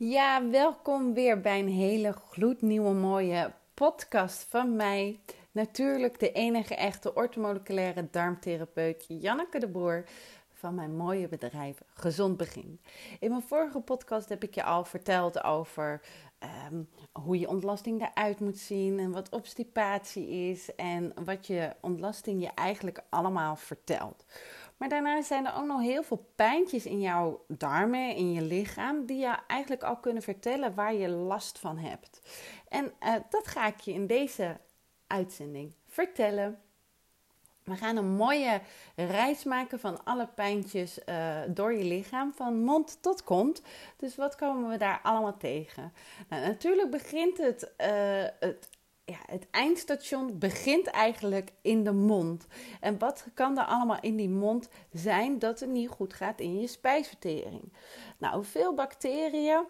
Ja, welkom weer bij een hele gloednieuwe mooie podcast van mij. Natuurlijk de enige echte ortomoleculaire darmtherapeut Janneke de Boer van mijn mooie bedrijf Gezond Begin. In mijn vorige podcast heb ik je al verteld over ehm, hoe je ontlasting eruit moet zien en wat obstipatie is en wat je ontlasting je eigenlijk allemaal vertelt. Maar daarna zijn er ook nog heel veel pijntjes in jouw darmen, in je lichaam, die je eigenlijk al kunnen vertellen waar je last van hebt. En uh, dat ga ik je in deze uitzending vertellen. We gaan een mooie reis maken van alle pijntjes uh, door je lichaam, van mond tot kont. Dus wat komen we daar allemaal tegen? Nou, natuurlijk begint het, uh, het ja, het eindstation begint eigenlijk in de mond. En wat kan er allemaal in die mond zijn dat het niet goed gaat in je spijsvertering? Nou, veel bacteriën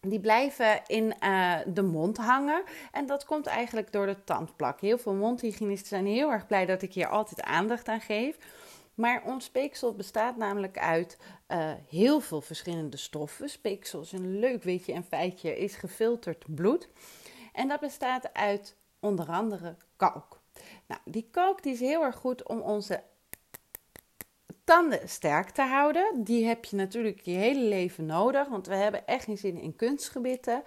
die blijven in uh, de mond hangen. En dat komt eigenlijk door de tandplak. Heel veel mondhygiënisten zijn heel erg blij dat ik hier altijd aandacht aan geef. Maar ons speeksel bestaat namelijk uit uh, heel veel verschillende stoffen. Speeksel is een leuk weetje en feitje, is gefilterd bloed. En dat bestaat uit onder andere kalk. Nou, die kalk die is heel erg goed om onze tanden sterk te houden. Die heb je natuurlijk je hele leven nodig, want we hebben echt geen zin in kunstgebitten.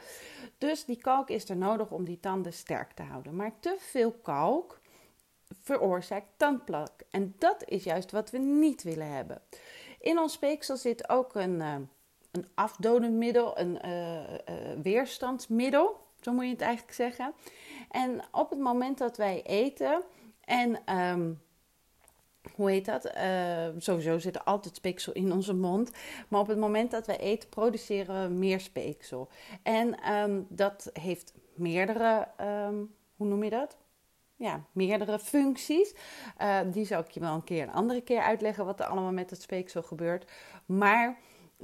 Dus die kalk is er nodig om die tanden sterk te houden. Maar te veel kalk veroorzaakt tandplak. En dat is juist wat we niet willen hebben. In ons speeksel zit ook een, uh, een afdodend middel, een uh, uh, weerstandsmiddel. Zo moet je het eigenlijk zeggen. En op het moment dat wij eten en um, hoe heet dat? Uh, sowieso zit er altijd speeksel in onze mond. Maar op het moment dat wij eten, produceren we meer speeksel. En um, dat heeft meerdere, hoe noem je dat? Ja, meerdere functies. Uh, die zal ik je wel een keer een andere keer uitleggen wat er allemaal met het speeksel gebeurt. Maar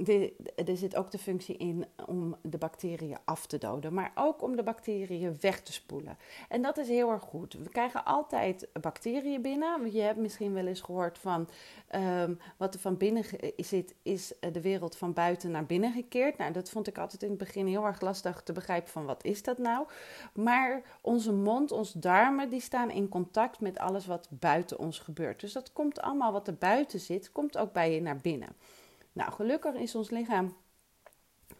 de, er zit ook de functie in om de bacteriën af te doden, maar ook om de bacteriën weg te spoelen. En dat is heel erg goed. We krijgen altijd bacteriën binnen. Je hebt misschien wel eens gehoord van um, wat er van binnen zit, is de wereld van buiten naar binnen gekeerd. Nou, dat vond ik altijd in het begin heel erg lastig te begrijpen van wat is dat nou. Maar onze mond, onze darmen, die staan in contact met alles wat buiten ons gebeurt. Dus dat komt allemaal wat er buiten zit, komt ook bij je naar binnen. Nou, gelukkig is ons lichaam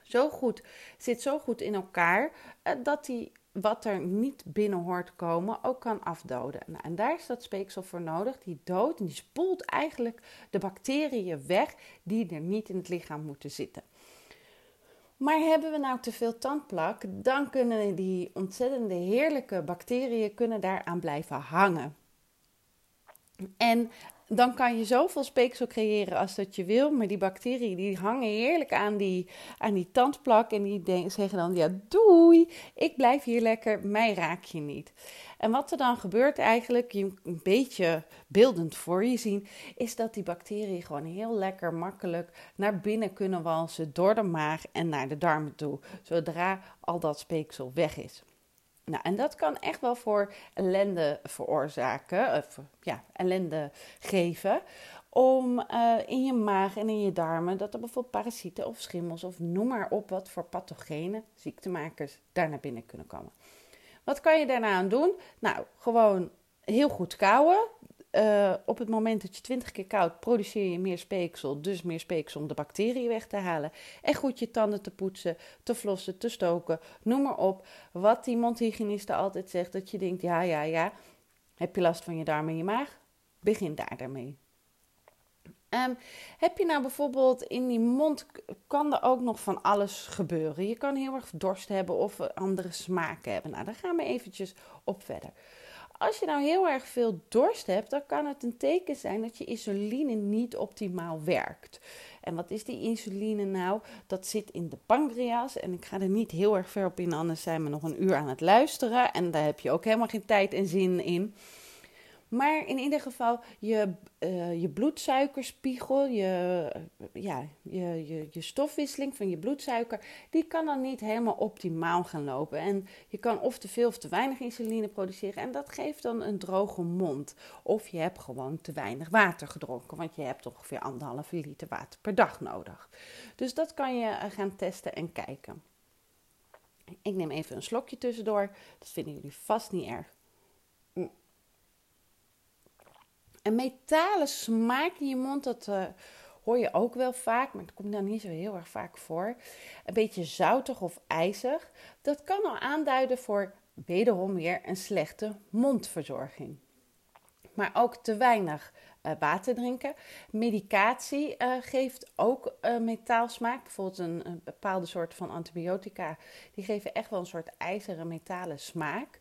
zo goed, zit zo goed in elkaar eh, dat hij wat er niet binnen hoort komen ook kan afdoden. Nou, en daar is dat speeksel voor nodig. Die doodt en die spoelt eigenlijk de bacteriën weg die er niet in het lichaam moeten zitten. Maar hebben we nou te veel tandplak, dan kunnen die ontzettende heerlijke bacteriën kunnen daaraan blijven hangen. En dan kan je zoveel speeksel creëren als dat je wil. Maar die bacteriën die hangen heerlijk aan die, aan die tandplak. En die zeggen dan, ja doei, ik blijf hier lekker, mij raak je niet. En wat er dan gebeurt eigenlijk, je een beetje beeldend voor je zien, is dat die bacteriën gewoon heel lekker makkelijk naar binnen kunnen walsen door de maag en naar de darmen toe. Zodra al dat speeksel weg is. Nou, en dat kan echt wel voor ellende veroorzaken, of ja, ellende geven. Om uh, in je maag en in je darmen dat er bijvoorbeeld parasieten of schimmels of noem maar op wat voor pathogenen, ziektemakers daar naar binnen kunnen komen. Wat kan je daarna aan doen? Nou, gewoon heel goed kouwen. Uh, op het moment dat je 20 keer koud, produceer je meer speeksel. Dus meer speeksel om de bacteriën weg te halen. En goed je tanden te poetsen, te flossen, te stoken. Noem maar op. Wat die mondhygiëniste altijd zegt. Dat je denkt, ja, ja, ja. Heb je last van je darmen en je maag? Begin daar daarmee. Um, heb je nou bijvoorbeeld in die mond, kan er ook nog van alles gebeuren. Je kan heel erg dorst hebben of andere smaken hebben. Nou, daar gaan we eventjes op verder. Als je nou heel erg veel dorst hebt, dan kan het een teken zijn dat je insuline niet optimaal werkt. En wat is die insuline nou? Dat zit in de pancreas. En ik ga er niet heel erg ver op in, anders zijn we nog een uur aan het luisteren. En daar heb je ook helemaal geen tijd en zin in. Maar in ieder geval, je, uh, je bloedsuikerspiegel, je, ja, je, je, je stofwisseling van je bloedsuiker, die kan dan niet helemaal optimaal gaan lopen. En je kan of te veel of te weinig insuline produceren en dat geeft dan een droge mond. Of je hebt gewoon te weinig water gedronken, want je hebt ongeveer anderhalve liter water per dag nodig. Dus dat kan je eh, gaan testen en kijken. Ik neem even een slokje tussendoor. Dat vinden jullie vast niet erg. Een metalen smaak in je mond, dat uh, hoor je ook wel vaak, maar dat komt dan niet zo heel erg vaak voor. Een beetje zoutig of ijzig. Dat kan al aanduiden voor wederom weer een slechte mondverzorging. Maar ook te weinig uh, water drinken. Medicatie uh, geeft ook uh, metaalsmaak. Bijvoorbeeld een, een, bepaalde soort van antibiotica. Die geven echt wel een soort ijzeren metalen smaak.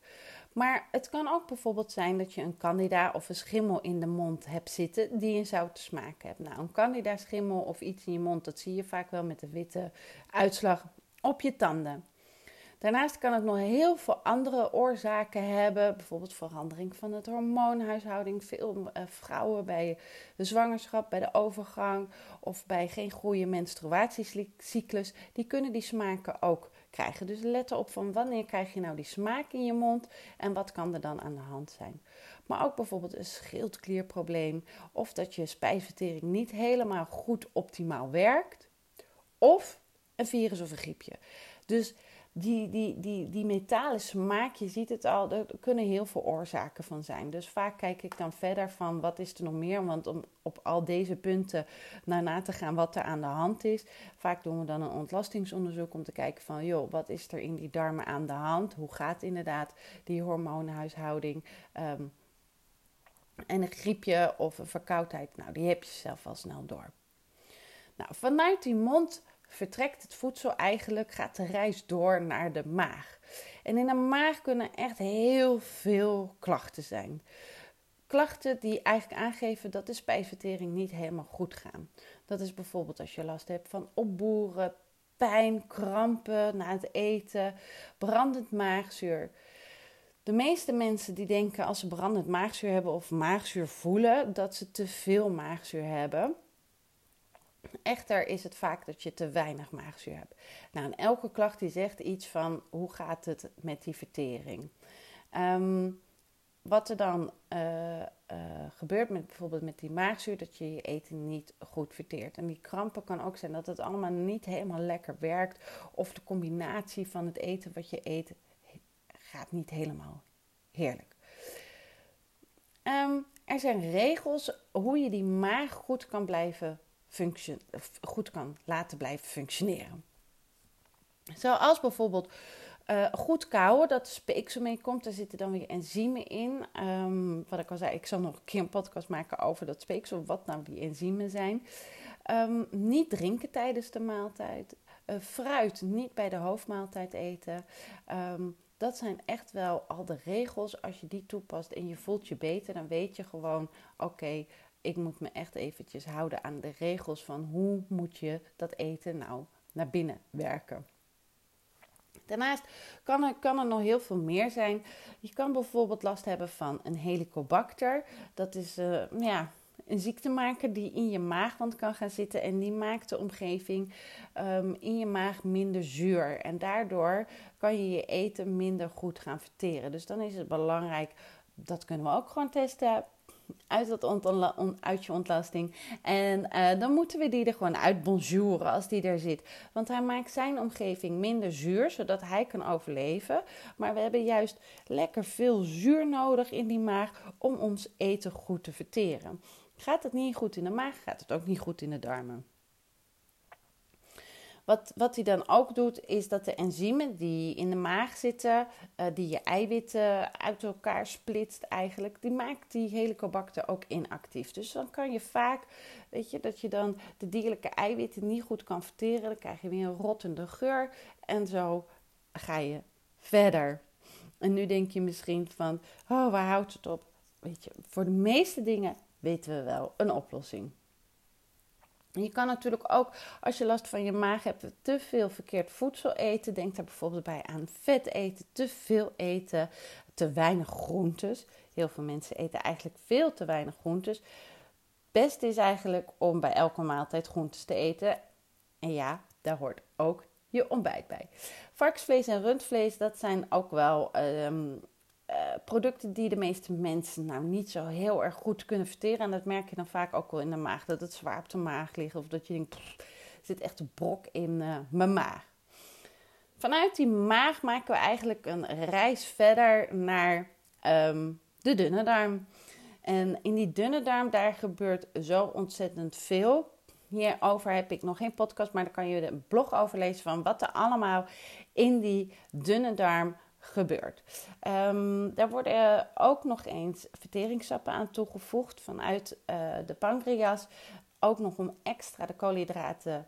Maar het kan ook bijvoorbeeld zijn dat je een candida of een schimmel in de mond hebt zitten die een zoute smaak hebt. Nou, een candida schimmel of iets in je mond, dat zie je vaak wel met de witte uitslag op je tanden. Daarnaast kan het nog heel veel andere oorzaken hebben, bijvoorbeeld verandering van het hormoonhuishouding. Veel uh, vrouwen bij de zwangerschap, bij de overgang of bij geen goede menstruatiecyclus, die kunnen die smaken ook krijgen. Dus let erop van wanneer krijg je nou die smaak in je mond en wat kan er dan aan de hand zijn. Maar ook bijvoorbeeld een schildklierprobleem of dat je spijsvertering niet helemaal goed optimaal werkt of een virus of een griepje. Dus die, die, die, die metalen smaak, je ziet het al, er kunnen heel veel oorzaken van zijn. Dus vaak kijk ik dan verder van wat is er nog meer, want om op al deze punten naar na te gaan wat er aan de hand is. Vaak doen we dan een ontlastingsonderzoek om te kijken van, joh, wat is er in die darmen aan de hand? Hoe gaat inderdaad die hormoonhuishouding? Um, en een griepje of een verkoudheid, nou, die heb je zelf al snel door. Nou, vanuit die mond vertrekt het voedsel eigenlijk, gaat de reis door naar de maag. En in de maag kunnen echt heel veel klachten zijn. Klachten die eigenlijk aangeven dat de spijsvertering niet helemaal goed gaat. Dat is bijvoorbeeld als je last hebt van opboeren, pijn, krampen na het eten, brandend maagzuur. De meeste mensen die denken als ze brandend maagzuur hebben of maagzuur voelen, dat ze te veel maagzuur hebben. Echter is het vaak dat je te weinig maagzuur hebt. Nou, en elke klacht die zegt iets van hoe gaat het met die vertering. Um, wat er dan uh, uh, gebeurt met bijvoorbeeld met die maagzuur, dat je je eten niet goed verteert. En die krampen kan ook zijn dat het allemaal niet helemaal lekker werkt. Of de combinatie van het eten wat je eet gaat niet helemaal heerlijk. Um, er zijn regels hoe je die maag goed kan blijven goed kan laten blijven functioneren. Zoals bijvoorbeeld uh, goed kouwen, dat speeksel mee komt. Daar zitten dan weer enzymen in. Um, wat ik al zei, ik zal nog een keer een podcast maken over dat speeksel, wat nou die enzymen zijn. Um, niet drinken tijdens de maaltijd. Uh, fruit niet bij de hoofdmaaltijd eten. Um, dat zijn echt wel al de regels. Als je die toepast en je voelt je beter, dan weet je gewoon: oké, ik moet me echt eventjes houden aan de regels van hoe moet je dat eten nou naar binnen werken. Daarnaast kan er, kan er nog heel veel meer zijn. Je kan bijvoorbeeld last hebben van een helicobacter. Dat is uh, ja, een ziektemaker die in je maagwand kan gaan zitten en die maakt de omgeving um, in je maag minder zuur. En daardoor kan je je eten minder goed gaan verteren. Dus dan is het belangrijk, dat kunnen we ook gewoon testen uit, dat uit je ontlasting. En uh, dan moeten we die er gewoon uit bonjouren als die er zit. Want hij maakt zijn omgeving minder zuur, zodat hij kan overleven. Maar we hebben juist lekker veel zuur nodig in die maag om ons eten goed te verteren. Gaat het niet goed in de maag, gaat het ook niet goed in de darmen. Wat, wat hij dan ook doet, is dat de enzymen die in de maag zitten, uh, die je eiwitten uit elkaar splitst eigenlijk, die maakt die helicobacter ook inactief. Dus dan kan je vaak, weet je, dat je dan de dierlijke eiwitten niet goed kan verteren. Dan krijg je weer een rottende geur en zo ga je verder. En nu denk je misschien van, oh, waar houdt het op? Weet je, voor de meeste dingen weten we wel een oplossing. Je kan natuurlijk ook, als je last van je maag hebt, te veel verkeerd voedsel eten. Denk daar bijvoorbeeld bij aan vet eten, te veel eten, te weinig groentes. Heel veel mensen eten eigenlijk veel te weinig groentes. Best is eigenlijk om bij elke maaltijd groentes te eten. En ja, daar hoort ook je ontbijt bij. Varkensvlees en rundvlees, dat zijn ook wel ehm, eh, producten die de meeste mensen nou niet zo heel erg goed kunnen verteren. En dat merk je dan vaak ook wel in de maag, dat het zwaar op de maag ligt. Of dat je denkt, er zit echt een brok in uh, mijn maag. Vanuit die maag maken we eigenlijk een reis verder naar um, de dunne darm. En in die dunne darm, daar gebeurt zo ontzettend veel. Hierover heb ik nog geen podcast, maar daar kan je een blog over lezen van wat er allemaal in die dunne darm gebeurt. Um, daar worden ook nog eens verteringssappen aan toegevoegd vanuit uh, de pancreas. Ook nog om extra de koolhydraten,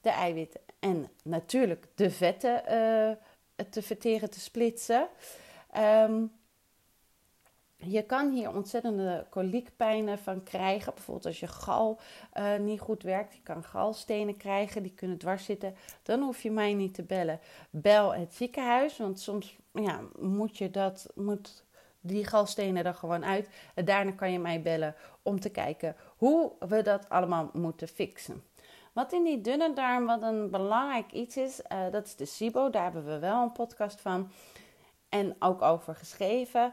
de eiwitten en natuurlijk de vetten uh, te verteren, te splitsen. Um, je kan hier ontzettende koliekpijnen van krijgen. Bijvoorbeeld als je gal uh, niet goed werkt. Je kan galstenen krijgen, die kunnen dwars zitten. Dan hoef je mij niet te bellen. Bel het ziekenhuis, want soms ja, moet je dat, moet die galstenen er gewoon uit. Daarna kan je mij bellen om te kijken hoe we dat allemaal moeten fixen. Wat in die dunne darm, wat een belangrijk iets is, uh, dat is de SIBO. Daar hebben we wel een podcast van. En ook over geschreven.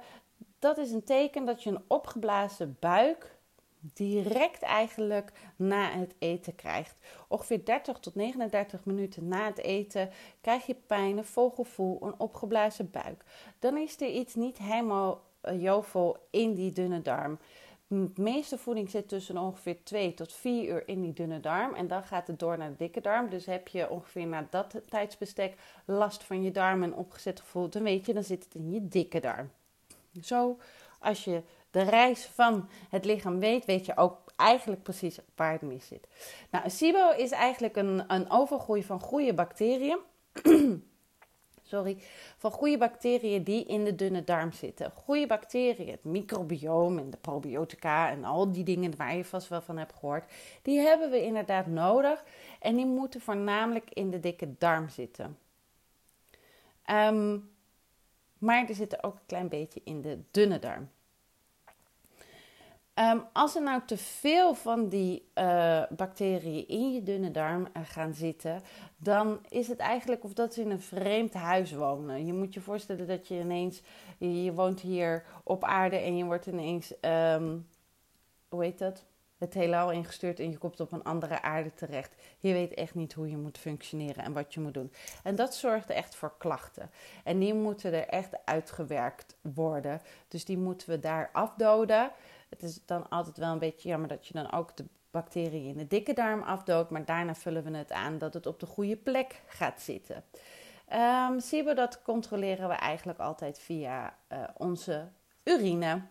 Dat is een teken dat je een opgeblazen buik direct eigenlijk na het eten krijgt. Ongeveer 30 tot 39 minuten na het eten krijg je pijn, een volgevoel, een opgeblazen buik. Dan is er iets niet helemaal uh, jovel in die dunne darm. De meeste voeding zit tussen ongeveer 2 tot 4 uur in die dunne darm. En dan gaat het door naar de dikke darm. Dus heb je ongeveer na dat tijdsbestek last van je darm en opgezet gevoel, dan weet je, dan zit het in je dikke darm. Zo, als je de reis van het lichaam weet, weet je ook eigenlijk precies waar het mis zit. Nou, SIBO is eigenlijk een, een overgroei van goede bacteriën. Sorry, van goede bacteriën die in de dunne darm zitten. Goede bacteriën, het microbioom en de probiotica en al die dingen waar je vast wel van hebt gehoord, die hebben we inderdaad nodig en die moeten voornamelijk in de dikke darm zitten. Um, maar er zitten ook een klein beetje in de dunne darm. Um, als er nou te veel van die uh, bacteriën in je dunne darm uh, gaan zitten, dan is het eigenlijk of dat ze in een vreemd huis wonen. Je moet je voorstellen dat je ineens, je, woont hier op aarde en je wordt ineens, um, hoe heet dat? Het heelal ingestuurd en je komt op een andere aarde terecht. Je weet echt niet hoe je moet functioneren en wat je moet doen. En dat zorgt echt voor klachten. En die moeten er echt uitgewerkt worden. Dus die moeten we daar afdoden. Het is dan altijd wel een beetje jammer dat je dan ook de bacteriën in de dikke darm afdoodt. Maar daarna vullen we het aan dat het op de goede plek gaat zitten. Um, SIBO, dat controleren we eigenlijk altijd via uh, onze urine.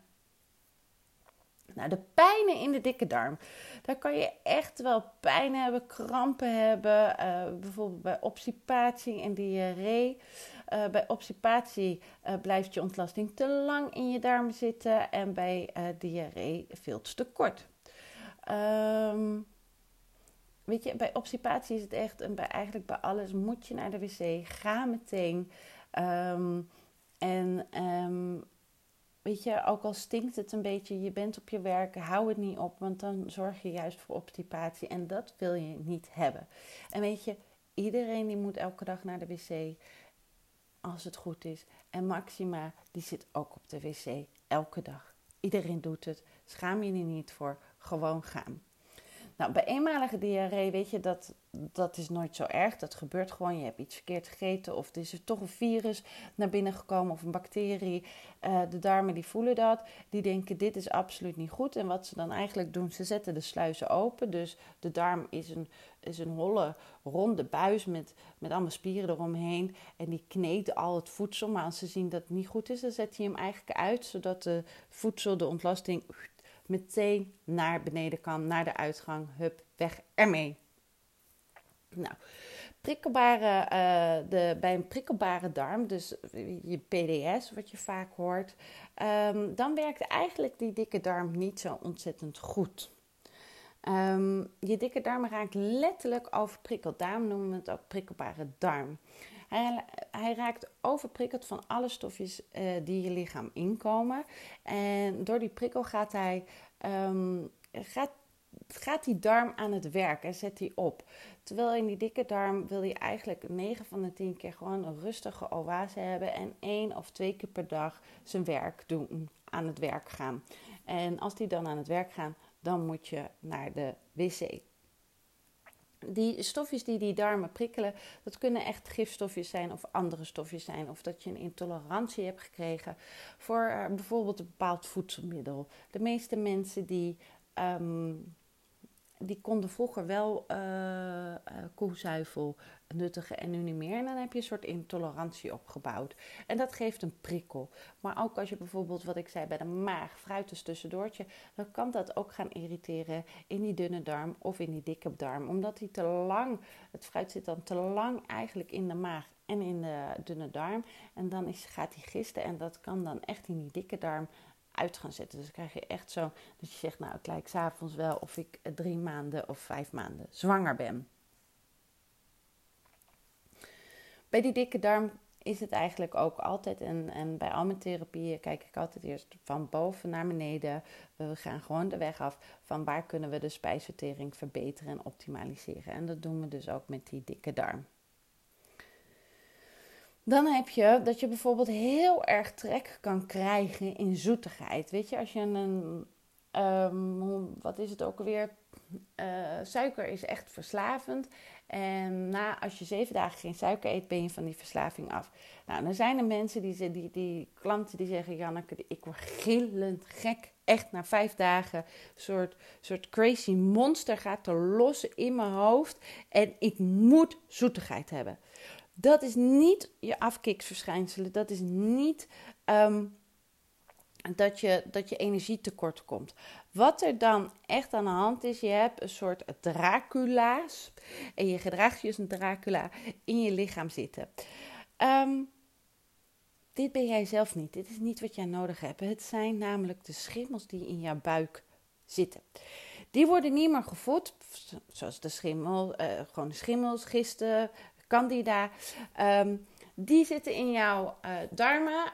Nou, de pijnen in de dikke darm. Daar kan je echt wel pijn hebben, krampen hebben. Uh, bijvoorbeeld bij obstipatie en diarree. Uh, bij obstipatie uh, blijft je ontlasting te lang in je darm zitten. En bij diarree veel te kort. Um, weet je, bij obstipatie is het echt, en bij, eigenlijk bij alles moet je naar de wc. Ga meteen. Um, en um, weet je, ook al stinkt het een beetje, je bent op je werk, hou het niet op, want dan zorg je juist voor obstipatie en dat wil je niet hebben. En weet je, iedereen die moet elke dag naar de wc, als het goed is. En Maxima, die zit ook op de wc, elke dag. Iedereen doet het, schaam je er niet voor, gewoon gaan. Nou, bij eenmalige diarree weet je dat dat is nooit zo erg. Dat gebeurt gewoon. Je hebt iets verkeerd gegeten of er is er toch een virus naar binnen gekomen of een bacterie. Uh, de darmen die voelen dat. Die denken dit is absoluut niet goed. En wat ze dan eigenlijk doen, ze zetten de sluizen open. Dus de darm is een, is een holle, ronde buis met, met allemaal spieren eromheen. En die kneedt al het voedsel. Maar als ze zien dat het niet goed is, dan zet hij hem eigenlijk uit. Zodat de voedsel, de ontlasting meteen naar beneden kan, naar de uitgang. Hup, weg ermee. Nou, prikkelbare, uh, de, bij een prikkelbare darm, dus je PDS, wat je vaak hoort, um, dan werkt eigenlijk die dikke darm niet zo ontzettend goed. Ehm, je dikke darm raakt letterlijk overprikkeld. Daarom noemen we het ook prikkelbare darm. Hij, hij raakt overprikkeld van alle stofjes uh, die je lichaam inkomen. En door die prikkel gaat hij um, gaat, gaat die darm aan het werk en zet die op. Terwijl in die dikke darm wil je eigenlijk 9 van de 10 keer gewoon een rustige oase hebben en één of twee keer per dag zijn werk doen, aan het werk gaan. En als die dan aan het werk gaan, dan moet je naar de wc. Die stofjes die die darmen prikkelen, dat kunnen echt gifstofjes zijn of andere stofjes zijn. Of dat je een intolerantie hebt gekregen voor uh, bijvoorbeeld een bepaald voedselmiddel. De meeste mensen die um, die konden vroeger wel uh, koezuivel nuttigen en nu niet meer. En dan heb je een soort intolerantie opgebouwd. En dat geeft een prikkel. Maar ook als je bijvoorbeeld, wat ik zei bij de maag, fruit is tussendoortje, dan kan dat ook gaan irriteren in die dunne darm of in die dikke darm. Omdat die te lang, het fruit zit dan te lang eigenlijk in de maag en in de dunne darm. En dan is, gaat die gisten en dat kan dan echt in die dikke darm zetten. Dus dan krijg je echt zo dat je zegt, nou, ik lijk s'avonds wel of ik drie maanden of vijf maanden zwanger ben. Bij die dikke darm is het eigenlijk ook altijd, en, en bij al mijn therapieën kijk ik altijd eerst van boven naar beneden. We gaan gewoon de weg af van waar kunnen we de spijsvertering verbeteren en optimaliseren. En dat doen we dus ook met die dikke darm. Dan heb je dat je bijvoorbeeld heel erg trek kan krijgen in zoetigheid. Weet je, als je een, um, wat is het ook alweer? Uh, suiker is echt verslavend. En na, als je zeven dagen geen suiker eet, ben je van die verslaving af. Nou, dan zijn er mensen, die, die, die klanten die zeggen... Janneke, ik word gillend gek. Echt na vijf dagen, soort, soort crazy monster gaat er los in mijn hoofd. En ik moet zoetigheid hebben. Dat is niet je afkiksverschijnselen. Dat is niet ehm, dat, je, dat je energietekort komt. Wat er dan echt aan de hand is, je hebt een soort Dracula's. En je gedraagt je als een Dracula in je lichaam zitten. Ehm, dit ben jij zelf niet. Dit is niet wat jij nodig hebt. Het zijn namelijk de schimmels die in jouw buik zitten. Die worden niet meer gevoed, zoals de schimmel, uh, gewoon schimmels, gisten, candida. Ehm, die zitten in jouw uh, darmen.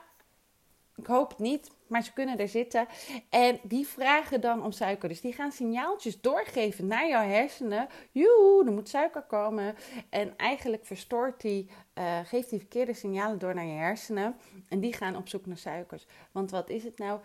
Ik hoop het niet, maar ze kunnen er zitten. En die vragen dan om suiker. Dus die gaan signaaltjes doorgeven naar jouw hersenen. Joe, er moet suiker komen. En eigenlijk verstoort die, uh, geeft die verkeerde signalen door naar je hersenen. En die gaan op zoek naar suikers. Want wat is het nou?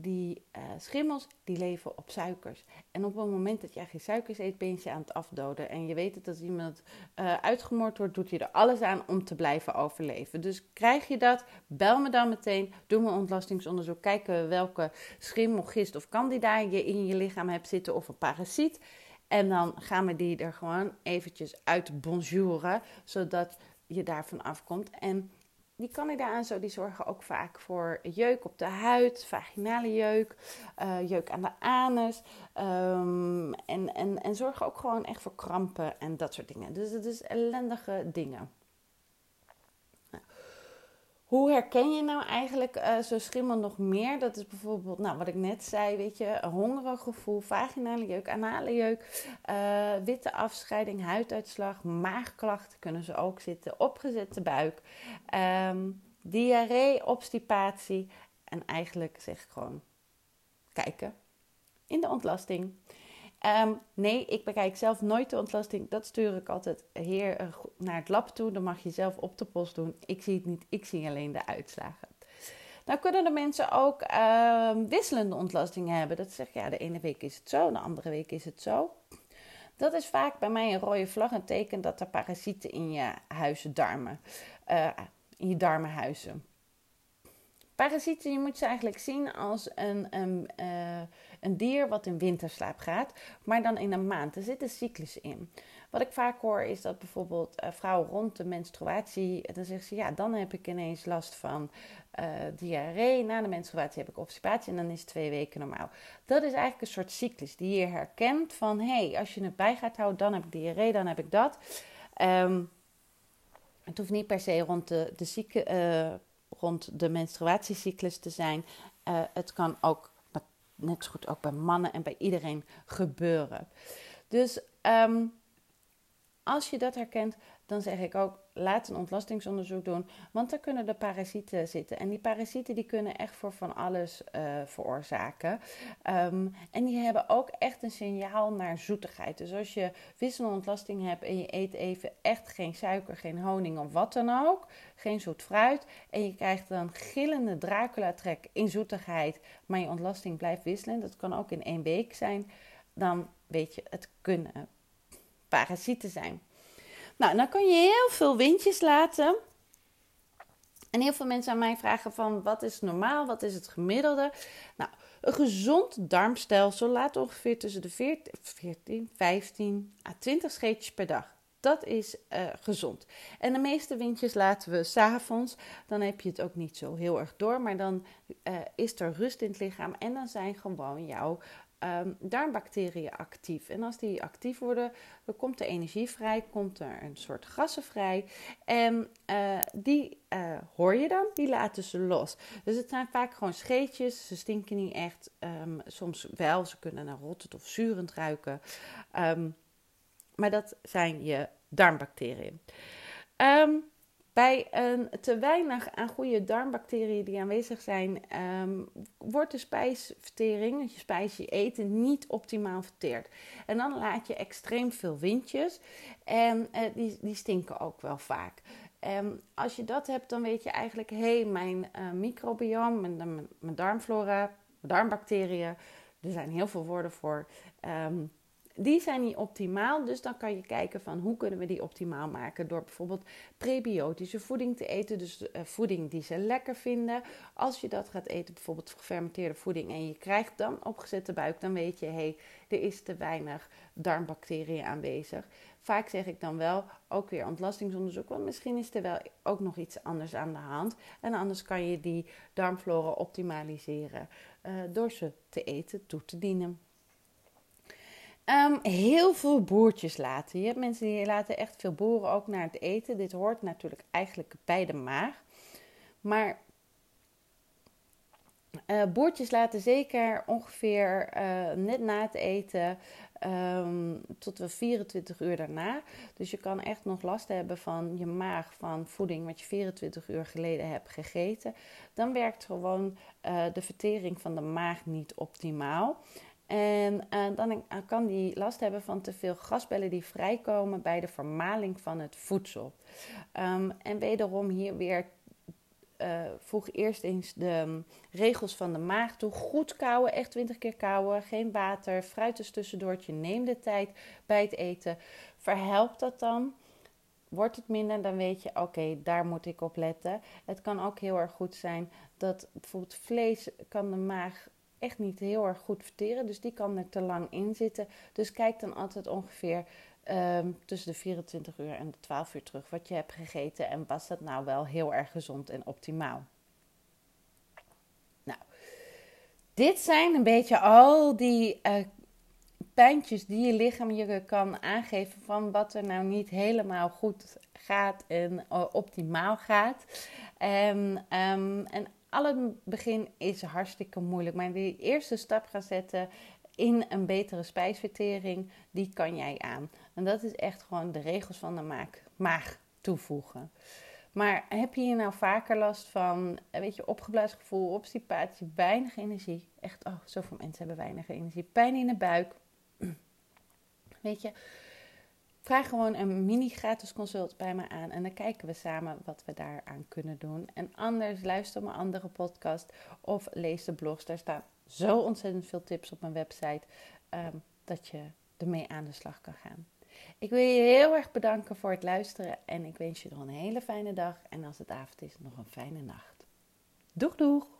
Die uh, schimmels die leven op suikers. En op het moment dat jij geen suikers eet, ben je aan het afdoden. En je weet het, als iemand uh, uitgemoord wordt, doet je er alles aan om te blijven overleven. Dus krijg je dat, bel me dan meteen, doe me ontlastingsonderzoek, kijken we welke schimmel, gist of candida je in je lichaam hebt zitten of een parasiet. En dan gaan we die er gewoon eventjes uit bonjouren, zodat je daarvan afkomt. En die Candida zo, die zorgen ook vaak voor jeuk op de huid, vaginale jeuk, uh, jeuk aan de anus. Um, en, en, en zorgen ook gewoon echt voor krampen en dat soort dingen. Dus het is ellendige dingen. Hoe herken je nou eigenlijk uh, zo'n schimmel nog meer? Dat is bijvoorbeeld, nou, wat ik net zei, weet je, een hongerig gevoel, vaginale jeuk, anale jeuk, uh, witte afscheiding, huiduitslag, maagklachten kunnen ze ook zitten, opgezette buik, um, diarree, obstipatie en eigenlijk zeg ik gewoon kijken in de ontlasting. Um, nee, ik bekijk zelf nooit de ontlasting. Dat stuur ik altijd heer eh, naar het lab toe. Dan mag je zelf op de post doen. Ik zie het niet, ik zie alleen de uitslagen. Nou kunnen de mensen ook uh, wisselende ontlastingen hebben. Dat zegt ja, de ene week is het zo, de andere week is het zo. Dat is vaak bij mij een rode vlag, een teken dat er parasieten in je huizen darmen, uh, in je darmen huizen. Parasieten, je moet ze eigenlijk zien als een, uh, een dier wat in winterslaap gaat, maar dan in een maand. Er zit een cyclus in. Wat ik vaak hoor is dat bijvoorbeeld uh, vrouwen rond de menstruatie, dan zeggen ze ja, dan heb ik ineens last van uh, diarree. Na de menstruatie heb ik obstipatie en dan is het twee weken normaal. Dat is eigenlijk een soort cyclus die je herkent van hé, hey, als je het bij gaat houden, dan heb ik diarree, dan heb ik dat. Um, het hoeft niet per se rond de, de zieke, rond de menstruatiecyclus te zijn. Uh, het kan ook net zo goed ook bij mannen en bij iedereen gebeuren. Dus ehm, als je dat herkent, dan zeg ik ook, laat een ontlastingsonderzoek doen. Want daar kunnen de parasieten zitten. En die parasieten die kunnen echt voor van alles uh, veroorzaken. Ehm, en die hebben ook echt een signaal naar zoetigheid. Dus als je wisselontlasting hebt en je eet even echt geen suiker, geen honing of wat dan ook. Geen zoet fruit. En je krijgt dan gillende Dracula-trek in zoetigheid. Maar je ontlasting blijft wisselen. Dat kan ook in één week zijn. Dan weet je, het kunnen parasieten zijn. Nou, dan kun je heel veel windjes laten. En heel veel mensen aan mij vragen van wat is normaal, wat is het gemiddelde? Nou, een gezond darmstelsel laat ongeveer tussen de 14, 14 15 à 20 scheetjes per dag. Dat is uh, gezond. En de meeste windjes laten we s'avonds. Dan heb je het ook niet zo heel erg door. Maar dan uh, is er rust in het lichaam. En dan zijn gewoon jouw um, darmbacteriën actief. En als die actief worden, dan komt er energie vrij, komt er een soort gassen vrij. En uh, die uh, hoor je dan, die laten ze los. Dus het zijn vaak gewoon scheetjes, ze stinken niet echt. Um, soms wel, ze kunnen naar rottend of zurend ruiken. Um, maar dat zijn je darmbacteriën. Bij een te weinig aan goede darmbacteriën die aanwezig zijn, um, wordt de spijsvertering, je spijs, je eten, niet optimaal verteerd. En dan laat je extreem veel windjes en uh, die, die stinken ook wel vaak. Um, als je dat hebt, dan weet je eigenlijk, hé, hey, mijn uh, mijn, mijn, darmflora, darmbacteriën, er zijn heel veel woorden voor. Um, die zijn niet optimaal. Dus dan kan je kijken van hoe kunnen we die optimaal maken. Door bijvoorbeeld prebiotische voeding te eten. Dus uh, voeding die ze lekker vinden. Als je dat gaat eten, bijvoorbeeld gefermenteerde voeding. En je krijgt dan opgezette buik. Dan weet je, hé, hey, er is te weinig darmbacteriën aanwezig. Vaak zeg ik dan wel ook weer ontlastingsonderzoek. Want misschien is er wel ook nog iets anders aan de hand. En anders kan je die darmflora optimaliseren. Uh, door ze te eten toe te dienen. Um, heel veel boertjes laten. Je hebt mensen die laten echt veel boeren ook naar het eten. Dit hoort natuurlijk eigenlijk bij de maag. Maar uh, boertjes laten zeker ongeveer uh, net na het eten um, tot wel 24 uur daarna. Dus je kan echt nog last hebben van je maag, van voeding wat je 24 uur geleden hebt gegeten. Dan werkt gewoon uh, de vertering van de maag niet optimaal. En uh, dan kan die last hebben van te veel gasbellen die vrijkomen bij de vermaling van het voedsel. Um, en wederom hier weer uh, voeg eerst eens de regels van de maag toe. Goed kauwen, echt 20 keer kauwen. Geen water, fruit is tussendoortje. Neem de tijd bij het eten. Verhelpt dat dan? Wordt het minder, dan weet je, oké, daar moet ik op letten. Het kan ook heel erg goed zijn dat bijvoorbeeld vlees kan de maag echt niet heel erg goed verteren. Dus die kan er te lang in zitten. Dus kijk dan altijd ongeveer um, tussen de 24 uur en de 12 uur terug wat je hebt gegeten. En was dat nou wel heel erg gezond en optimaal? Nou, dit zijn een beetje al die uh, pijntjes die je lichaam je kan aangeven van wat er nou niet helemaal goed gaat en uh, optimaal gaat. En, um, en al het begin is hartstikke moeilijk. Maar die eerste stap gaan zetten in een betere spijsvertering, die kan jij aan. En dat is echt gewoon de regels van de maag, maag toevoegen. Maar heb je hier nou vaker last van, weet je, opgeblazen gevoel, obstipatie, weinig energie? Echt, oh, zoveel mensen hebben weinig energie. Pijn in de buik. Weet je, Vraag gewoon een mini gratis consult bij me aan en dan kijken we samen wat we daaraan kunnen doen. En anders luister mijn andere podcast of lees de blogs. Daar staan zo ontzettend veel tips op mijn website um, dat je ermee aan de slag kan gaan. Ik wil je heel erg bedanken voor het luisteren en ik wens je nog een hele fijne dag. En als het avond is, nog een fijne nacht. Doeg doeg!